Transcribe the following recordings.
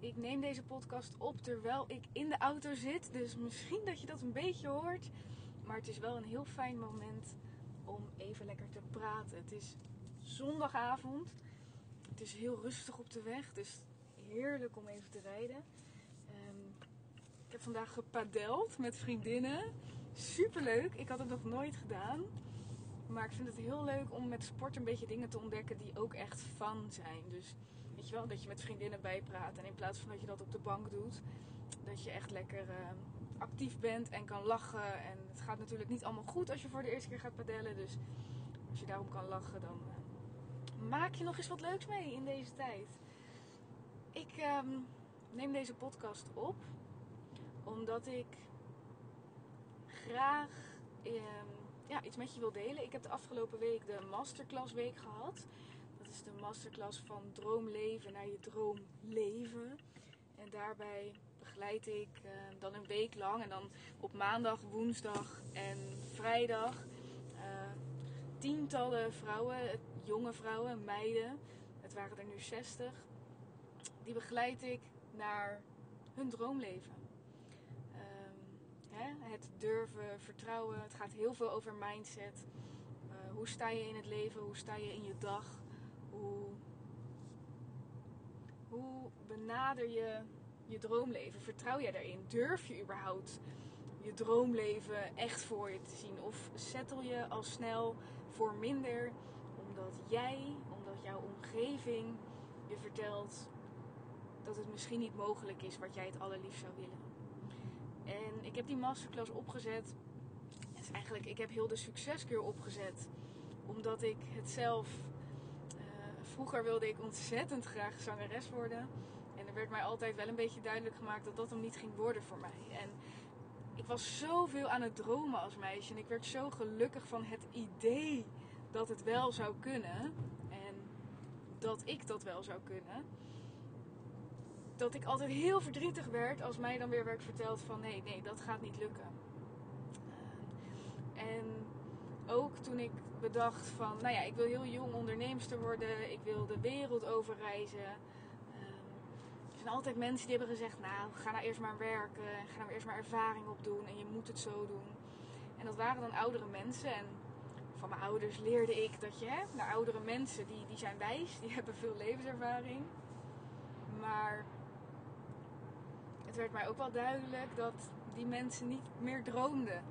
Ik neem deze podcast op terwijl ik in de auto zit. Dus misschien dat je dat een beetje hoort. Maar het is wel een heel fijn moment om even lekker te praten. Het is zondagavond. Het is heel rustig op de weg. Dus heerlijk om even te rijden. Um, ik heb vandaag gepadeld met vriendinnen. Super leuk. Ik had het nog nooit gedaan. Maar ik vind het heel leuk om met sport een beetje dingen te ontdekken die ook echt fun zijn. Dus weet je wel, dat je met vriendinnen bijpraat. En in plaats van dat je dat op de bank doet, dat je echt lekker uh, actief bent en kan lachen. En het gaat natuurlijk niet allemaal goed als je voor de eerste keer gaat padellen. Dus als je daarom kan lachen, dan uh, maak je nog eens wat leuks mee in deze tijd. Ik um, neem deze podcast op omdat ik graag. Um, ja, iets met je wil delen. Ik heb de afgelopen week de masterclass week gehad. Is de masterclass van droomleven naar je droomleven. En daarbij begeleid ik uh, dan een week lang en dan op maandag, woensdag en vrijdag uh, tientallen vrouwen, jonge vrouwen, meiden. Het waren er nu 60. Die begeleid ik naar hun droomleven hè, het durven, vertrouwen. Het gaat heel veel over mindset. Uh, hoe sta je in het leven? Hoe sta je in je dag? Hoe, hoe benader je je droomleven? Vertrouw je daarin? Durf je überhaupt je droomleven echt voor je te zien? Of settel je al snel voor minder omdat jij, omdat jouw omgeving je vertelt dat het misschien niet mogelijk is wat jij het allerliefst zou willen? En ik heb die masterclass opgezet. Het is eigenlijk, ik heb heel de succescure opgezet. Omdat ik het zelf. Uh, vroeger wilde ik ontzettend graag zangeres worden. Er werd mij altijd wel een beetje duidelijk gemaakt dat dat hem niet ging worden voor mij. En ik was zoveel aan het dromen als meisje. En ik werd zo gelukkig van het idee dat het wel zou kunnen. En dat ik dat wel zou kunnen dat ik altijd heel verdrietig werd als mij dan weer werd verteld van nee, nee, dat gaat niet lukken. Uh, en ook toen ik bedacht van, nou ja, ik wil heel jong onderneemster worden, ik wil de wereld overreizen. Zijn altijd mensen die hebben gezegd, nou, ga nou eerst maar werken, ga nou eerst maar ervaring opdoen en je moet het zo doen. En dat waren dan oudere mensen en van mijn ouders leerde ik dat je, hè, naar oudere mensen, die, die zijn wijs, die hebben veel levenservaring. Maar het werd mij ook wel duidelijk dat die mensen niet meer droomden.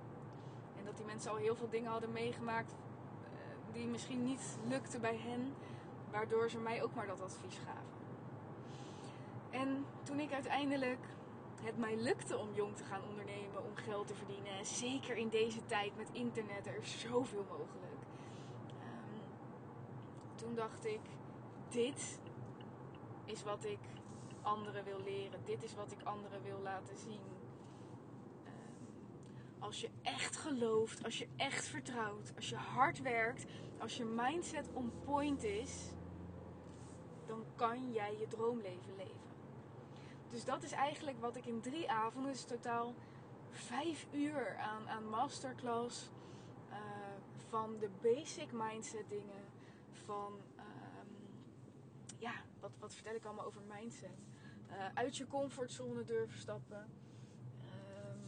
En dat die mensen al heel veel dingen hadden meegemaakt eh, die misschien niet lukten bij hen, waardoor ze mij ook maar dat advies gaven. En toen ik uiteindelijk het mij lukte om jong te gaan ondernemen, om geld te verdienen, zeker in deze tijd met internet, er is zoveel mogelijk. Um, toen dacht ik, dit is wat ik anderen wil leren. Dit is wat ik anderen wil laten zien. Ehm, als je echt gelooft, als je echt vertrouwt, als je hard werkt, als je mindset on point is, dan kan jij je droomleven leven. Dus dat is eigenlijk wat ik in drie avonden, dus totaal vijf uur aan, aan masterclass, uh, van de basic mindset dingen, van ja, wat, wat vertel ik allemaal over mindset? Uh, uit je comfortzone durven stappen. Um,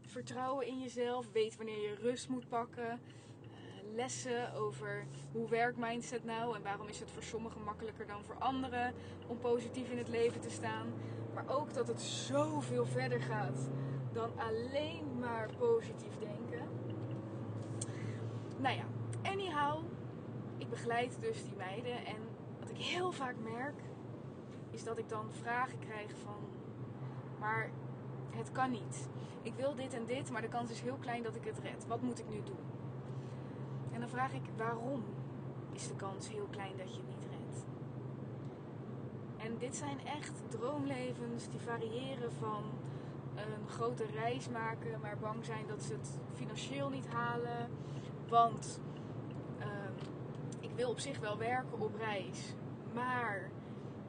vertrouwen in jezelf. Weet wanneer je rust moet pakken. Lessen over hoe werkt mindset nou en waarom is het voor sommigen makkelijker dan voor anderen om positief in het leven te staan. Maar ook dat het zoveel verder gaat dan alleen maar positief denken. Nou ja, anyhow, ik begeleid dus die meiden. En wat ik heel vaak merk, is dat ik dan vragen krijg van... Maar het kan niet. Ik wil dit en dit, maar de kans is heel klein dat ik het red. Wat moet ik nu doen? En dan vraag ik, waarom is de kans heel klein dat je het niet redt? En dit zijn echt droomlevens die variëren van een grote reis maken, maar bang zijn dat ze het financieel niet halen. Want ehm, ik wil op zich wel werken op reis, maar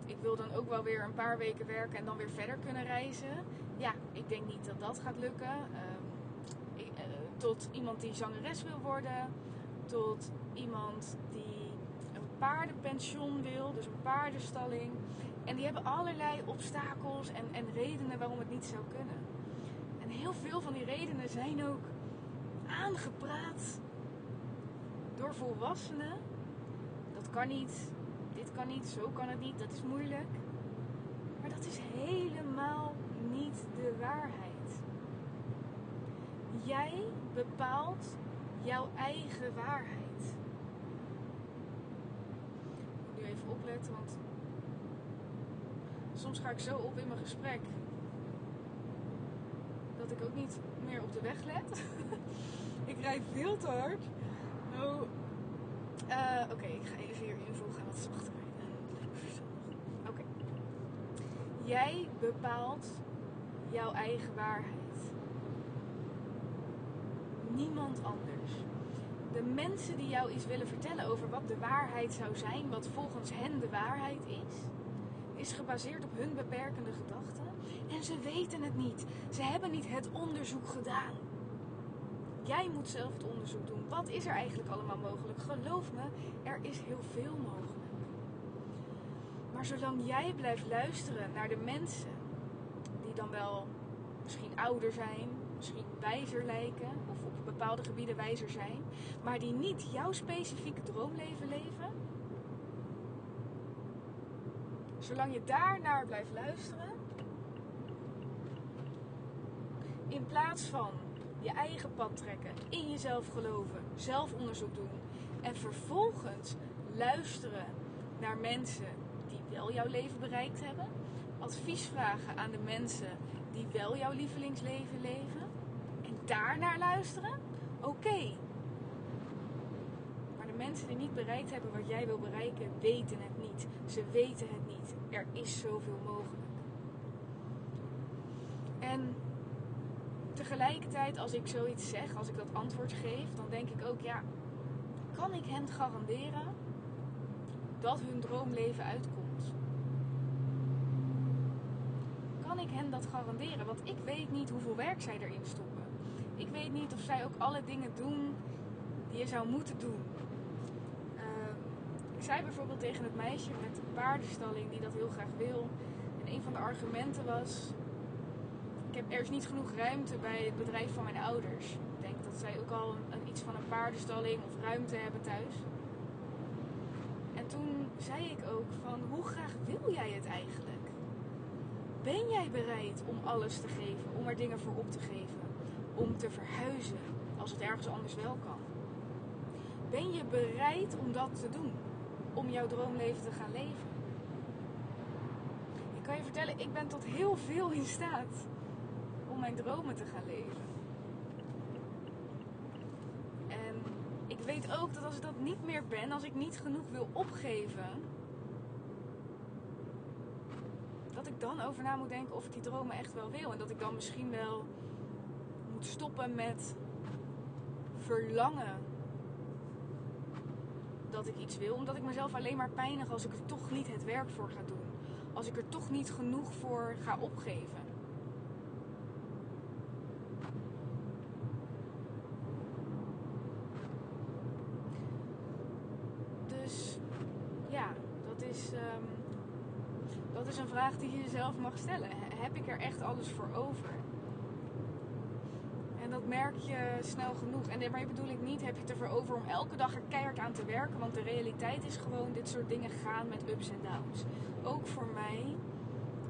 ik wil dan ook wel weer een paar weken werken en dan weer verder kunnen reizen. Ja, ik denk niet dat dat gaat lukken. Ehm, eh, tot iemand die zangeres wil worden, tot iemand die een paardenpension wil, dus een paardenstalling. En die hebben allerlei obstakels en, en redenen waarom het niet zou kunnen. En heel veel van die redenen zijn ook aangepraat door volwassenen. Dat kan niet, dit kan niet, zo kan het niet, dat is moeilijk. Maar dat is helemaal niet de waarheid. Jij bepaalt jouw eigen waarheid. Ik moet nu even opletten, want soms ga ik zo op in mijn gesprek dat ik ook niet meer op de weg let. ik rijd veel te hard. Oh. Uh, Oké, ik ga even hier invoegen wat zachter Oké. Jij bepaalt jouw eigen waarheid. Niemand anders. De mensen die jou iets willen vertellen over wat de waarheid zou zijn, wat volgens hen de waarheid is, is gebaseerd op hun beperkende gedachten. En ze weten het niet. Ze hebben niet het onderzoek gedaan. Jij moet zelf het onderzoek doen. Wat is er eigenlijk allemaal mogelijk? Geloof me, er is heel veel mogelijk. Maar zolang jij blijft luisteren naar de mensen die dan wel misschien ouder zijn, misschien wijzer lijken of op bepaalde gebieden wijzer zijn, maar die niet jouw specifieke droomleven leven, zolang je daar naar blijft luisteren, in plaats van je eigen pad trekken, in jezelf geloven, zelf onderzoek doen en vervolgens luisteren naar mensen die wel jouw leven bereikt hebben, advies vragen aan de mensen die wel jouw lievelingsleven leven en daarnaar luisteren, oké. Maar de mensen die niet bereikt hebben wat jij wil bereiken, weten het niet. Ze weten het niet. Er is zoveel mogelijk. En tegelijkertijd, als ik zoiets zeg, als ik dat antwoord geef, dan denk ik ook, ja, kan ik hen garanderen dat hun droomleven uitkomt? Ik hen dat garanderen? Want ik weet niet hoeveel werk zij erin stoppen. Ik weet niet of zij ook alle dingen doen die je zou moeten doen. Uh, ik zei bijvoorbeeld tegen het meisje met de paardenstalling die dat heel graag wil. En een van de argumenten was: ik heb, er is niet genoeg ruimte bij het bedrijf van mijn ouders. Ik denk dat zij ook al een, iets van een paardenstalling of ruimte hebben thuis. En toen zei ik ook van hoe graag wil jij het eigenlijk? Ben jij bereid om alles te geven, om er dingen voor op te geven, om te verhuizen als het ergens anders wel kan? Ben je bereid om dat te doen, om jouw droomleven te gaan leven? Ik kan je vertellen, ik ben tot heel veel in staat om mijn dromen te gaan leven. En ik weet ook dat als ik dat niet meer ben, als ik niet genoeg wil opgeven, dat dan over na moet denken of ik die dromen echt wel wil. En dat ik dan misschien wel moet stoppen met verlangen dat ik iets wil. Omdat ik mezelf alleen maar pijnig als ik er toch niet het werk voor ga doen. Als ik er toch niet genoeg voor ga opgeven. Dus ja, dat is, um, dat is een vraag die je jezelf mag stellen. Heb ik er echt alles voor over? En dat merk je snel genoeg. En daarmee bedoel ik niet, heb je het ervoor over om elke dag er keihard aan te werken. Want de realiteit is gewoon, dit soort dingen gaan met ups en downs. Ook voor mij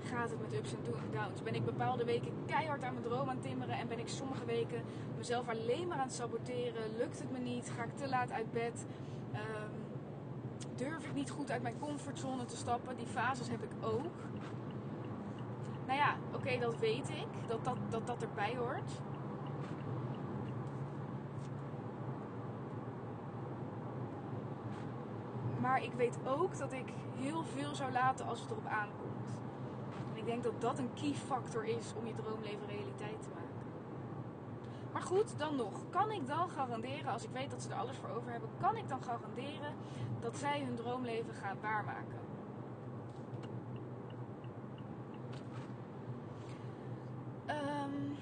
gaat het met ups en downs. Ben ik bepaalde weken keihard aan mijn droom aan timmeren en ben ik sommige weken mezelf alleen maar aan het saboteren. Lukt het me niet? Ga ik te laat uit bed? Ehm, durf ik niet goed uit mijn comfortzone te stappen? Die fases heb ik ook. Nou ja, oké, dat weet ik, dat dat, dat dat erbij hoort. Maar ik weet ook dat ik heel veel zou laten als het erop aankomt. En ik denk dat dat een key factor is om je droomleven realiteit te maken. Goed, dan nog. Kan ik dan garanderen, als ik weet dat ze er alles voor over hebben, kan ik dan garanderen dat zij hun droomleven gaan waarmaken? Um,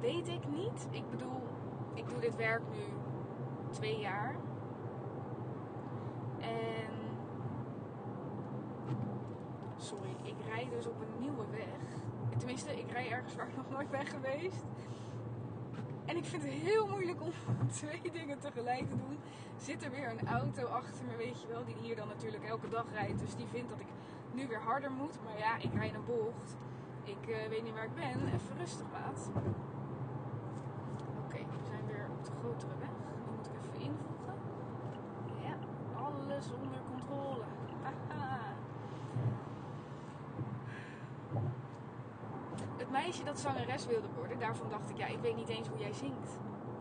weet ik niet. Ik bedoel, ik doe dit werk nu twee jaar. En sorry, ik rijd dus op een nieuwe weg. Tenminste, ik rij ergens waar ik nog nooit ben geweest. En ik vind het heel moeilijk om twee dingen tegelijk te doen. Zit er weer een auto achter me, weet je wel, die hier dan natuurlijk elke dag rijdt. Dus die vindt dat ik nu weer harder moet. Maar ja, ik rij een bocht. Ik uh, weet niet waar ik ben. Even rustig, maat. Oké, we zijn weer op de grotere weg. Die moet ik even invoegen. Ja, alles onder controle. Haha. Het meisje dat zangeres wilde worden, daarvan dacht ik, ja, ik weet niet eens hoe jij zingt.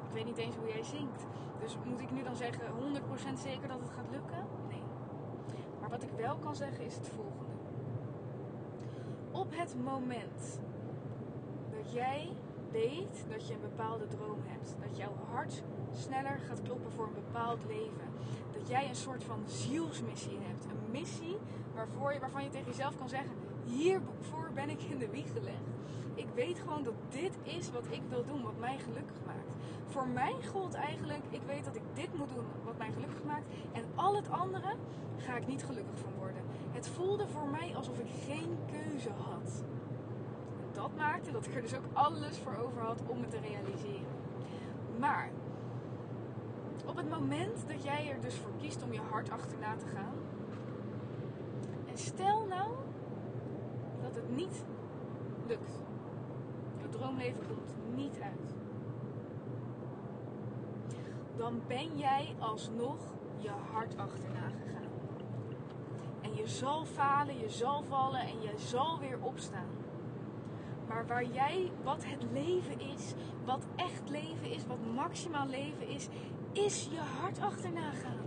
Ik weet niet eens hoe jij zingt. Dus moet ik nu dan zeggen 100% zeker dat het gaat lukken? Nee. Maar wat ik wel kan zeggen is het volgende op het moment dat jij weet dat je een bepaalde droom hebt, dat jouw hart sneller gaat kloppen voor een bepaald leven, dat jij een soort van zielsmissie hebt, een missie waarvoor je, waarvan je tegen jezelf kan zeggen: hiervoor ben ik in de wieg gelegd. Ik weet gewoon dat dit is wat ik wil doen, wat mij gelukkig maakt. Voor mij gold eigenlijk, ik weet dat ik dit moet doen wat mij gelukkig maakt. En al het andere ga ik niet gelukkig van worden. Het voelde voor mij alsof ik geen keuze had. dat maakte dat ik er dus ook alles voor over had om het te realiseren. Maar op het moment dat jij er dus voor kiest om je hart achterna te gaan. En stel nou dat het niet lukt. Droomleven komt niet uit. Dan ben jij alsnog je hart achterna gegaan. En je zal falen, je zal vallen en je zal weer opstaan. Maar waar jij, wat het leven is, wat echt leven is, wat maximaal leven is, is je hart achterna gaan.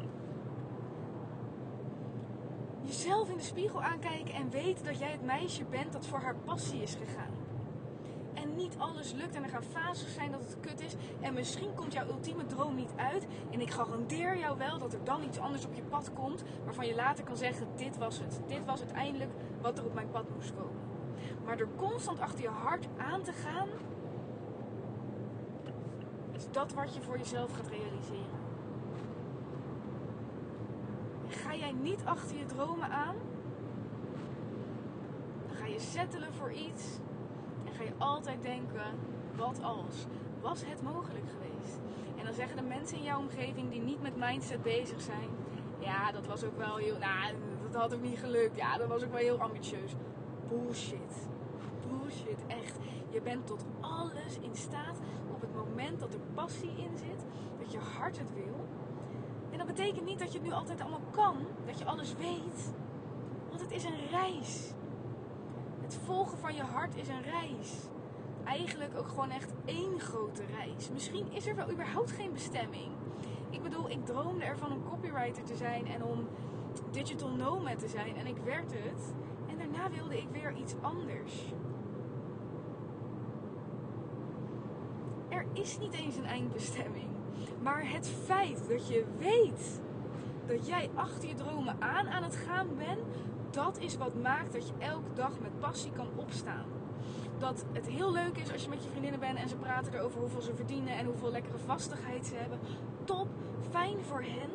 Jezelf in de spiegel aankijken en weten dat jij het meisje bent dat voor haar passie is gegaan niet alles lukt en er gaan fases zijn dat het kut is. En misschien komt jouw ultieme droom niet uit. En ik garandeer jou wel dat er dan iets anders op je pad komt. Waarvan je later kan zeggen: Dit was het. Dit was uiteindelijk wat er op mijn pad moest komen. Maar er constant achter je hart aan te gaan. Is dat wat je voor jezelf gaat realiseren. Ga jij niet achter je dromen aan? Dan ga je settelen voor iets ga je altijd denken, wat als? Was het mogelijk geweest? En dan zeggen de mensen in jouw omgeving die niet met mindset bezig zijn, ja, dat was ook wel heel, nou, dat had ook niet gelukt. Ja, dat was ook wel heel ambitieus. Bullshit. Bullshit, echt. Je bent tot alles in staat op het moment dat er passie in zit, dat je hart het wil. En dat betekent niet dat je het nu altijd allemaal kan, dat je alles weet. Want het is een reis. Het volgen van je hart is een reis. Eigenlijk ook gewoon echt één grote reis. Misschien is er wel überhaupt geen bestemming. Ik bedoel, ik droomde ervan om copywriter te zijn en om digital nomad te zijn. En ik werd het. En daarna wilde ik weer iets anders. Er is niet eens een eindbestemming. Maar het feit dat je weet dat jij achter je dromen aan aan het gaan bent, dat is wat maakt dat je elke dag met passie kan opstaan. Dat het heel leuk is als je met je vriendinnen bent en ze praten erover hoeveel ze verdienen en hoeveel lekkere vastigheid ze hebben. Top, fijn voor hen.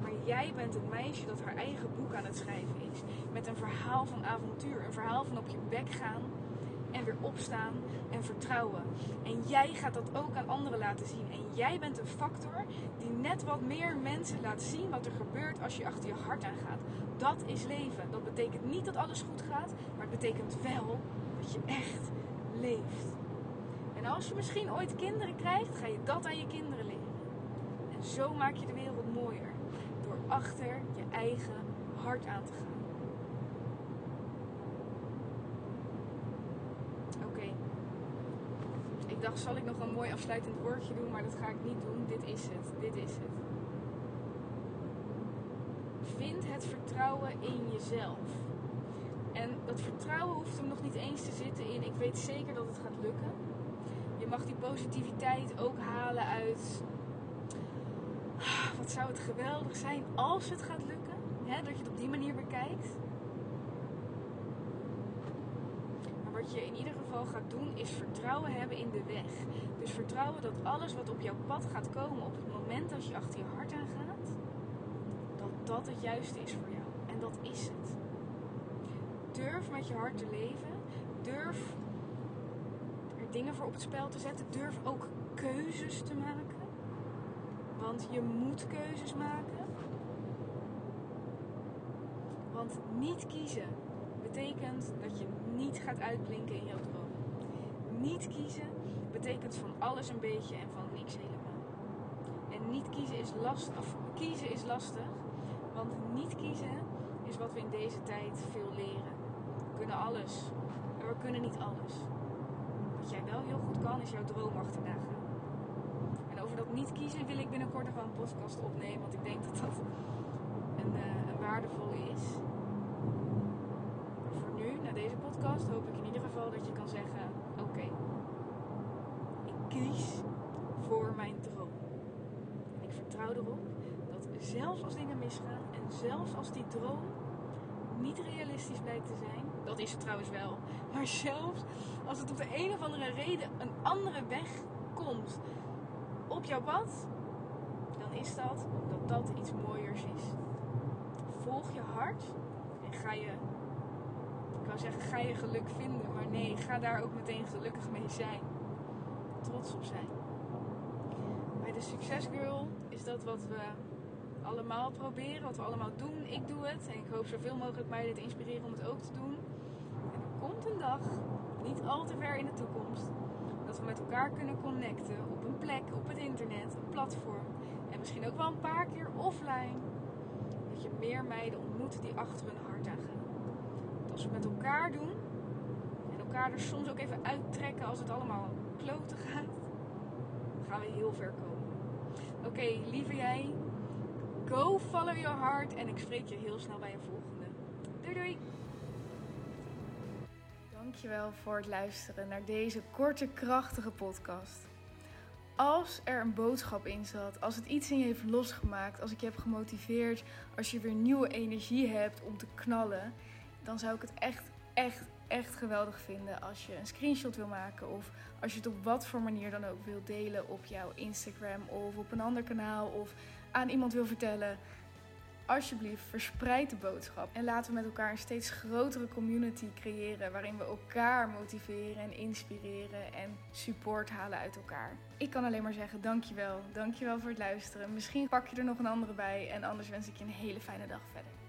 Maar jij bent het meisje dat haar eigen boek aan het schrijven is. Met een verhaal van avontuur, een verhaal van op je bek gaan. Weer opstaan en vertrouwen. En jij gaat dat ook aan anderen laten zien. En jij bent een factor die net wat meer mensen laat zien wat er gebeurt als je achter je hart aangaat. Dat is leven. Dat betekent niet dat alles goed gaat, maar het betekent wel dat je echt leeft. En als je misschien ooit kinderen krijgt, ga je dat aan je kinderen leren. En zo maak je de wereld mooier. Door achter je eigen hart aan te gaan. Oké. Dacht, zal ik nog een mooi afsluitend woordje doen, maar dat ga ik niet doen. Dit is het. Dit is het. Vind het vertrouwen in jezelf. En dat vertrouwen hoeft hem nog niet eens te zitten in ik weet zeker dat het gaat lukken. Je mag die positiviteit ook halen uit wat zou het geweldig zijn als het gaat lukken. Hè, dat je het op die manier bekijkt. Maar wat je in ieder geval gaat doen is vertrouwen hebben in de weg. Dus vertrouwen dat alles wat op jouw pad gaat komen op het moment dat je achter je hart aangaat, dat dat het juiste is voor jou. En dat is het. Durf met je hart te leven. Durf er dingen voor op het spel te zetten. Durf ook keuzes te maken. Want je moet keuzes maken. Want niet kiezen betekent dat je niet gaat uitblinken in jouw droom. Niet kiezen betekent van alles een beetje en van niks helemaal. En niet kiezen is lastig. Of kiezen is lastig. Want niet kiezen is wat we in deze tijd veel leren. We kunnen alles. Maar we kunnen niet alles. Wat jij wel heel goed kan, is jouw droom achterna. En over dat niet kiezen wil ik binnenkort nog wel een podcast opnemen. Want ik denk dat dat een, uh, een waardevolle is. Maar voor nu, na deze podcast, hoop ik in ieder geval dat je kan zeggen: Oké, ik kies voor mijn droom. Ik vertrouw erop dat zelfs als dingen misgaan en zelfs als die droom niet realistisch blijkt te zijn, dat is het trouwens wel, maar zelfs als het op de een of andere reden een andere weg komt op jouw pad, dan is dat omdat dat iets mooiers is. Volg je hart en ga je, zeggen, ga je geluk vinden, maar nee, ga daar ook meteen gelukkig mee zijn. Trots op zijn. Bij de Success Girl is dat wat we allemaal proberen, wat we allemaal doen. Ik doe het en ik hoop zoveel mogelijk meiden te inspireren om het ook te doen. En er komt een dag, niet al te ver in de toekomst, dat we met elkaar kunnen connecten op een plek, op het internet, een platform. En misschien ook wel een paar keer offline. Dat je meer meiden ontmoet die achter hun hart als we met elkaar doen en elkaar er soms ook even uittrekken als het allemaal kloten gaat, dan gaan we heel ver komen. Oké, lieve jij, go follow your heart en ik spreek je heel snel bij een volgende. Doei doei! Dankjewel voor het luisteren naar deze korte, krachtige podcast. Als er een boodschap in zat, als het iets in je heeft losgemaakt, als ik je heb gemotiveerd, als je weer nieuwe energie hebt om te knallen, dan zou ik het echt, echt, echt geweldig vinden als je een screenshot wil maken of als je het op wat voor manier dan ook wil delen op jouw Instagram of op een ander kanaal of aan iemand wil vertellen. Alsjeblieft, verspreid de boodschap en laten we met elkaar een steeds grotere community creëren waarin we elkaar motiveren en inspireren en support halen uit elkaar. Ik kan alleen maar zeggen dankjewel. Dankjewel voor het luisteren. Misschien pak je er nog een andere bij en anders wens ik je een hele fijne dag verder.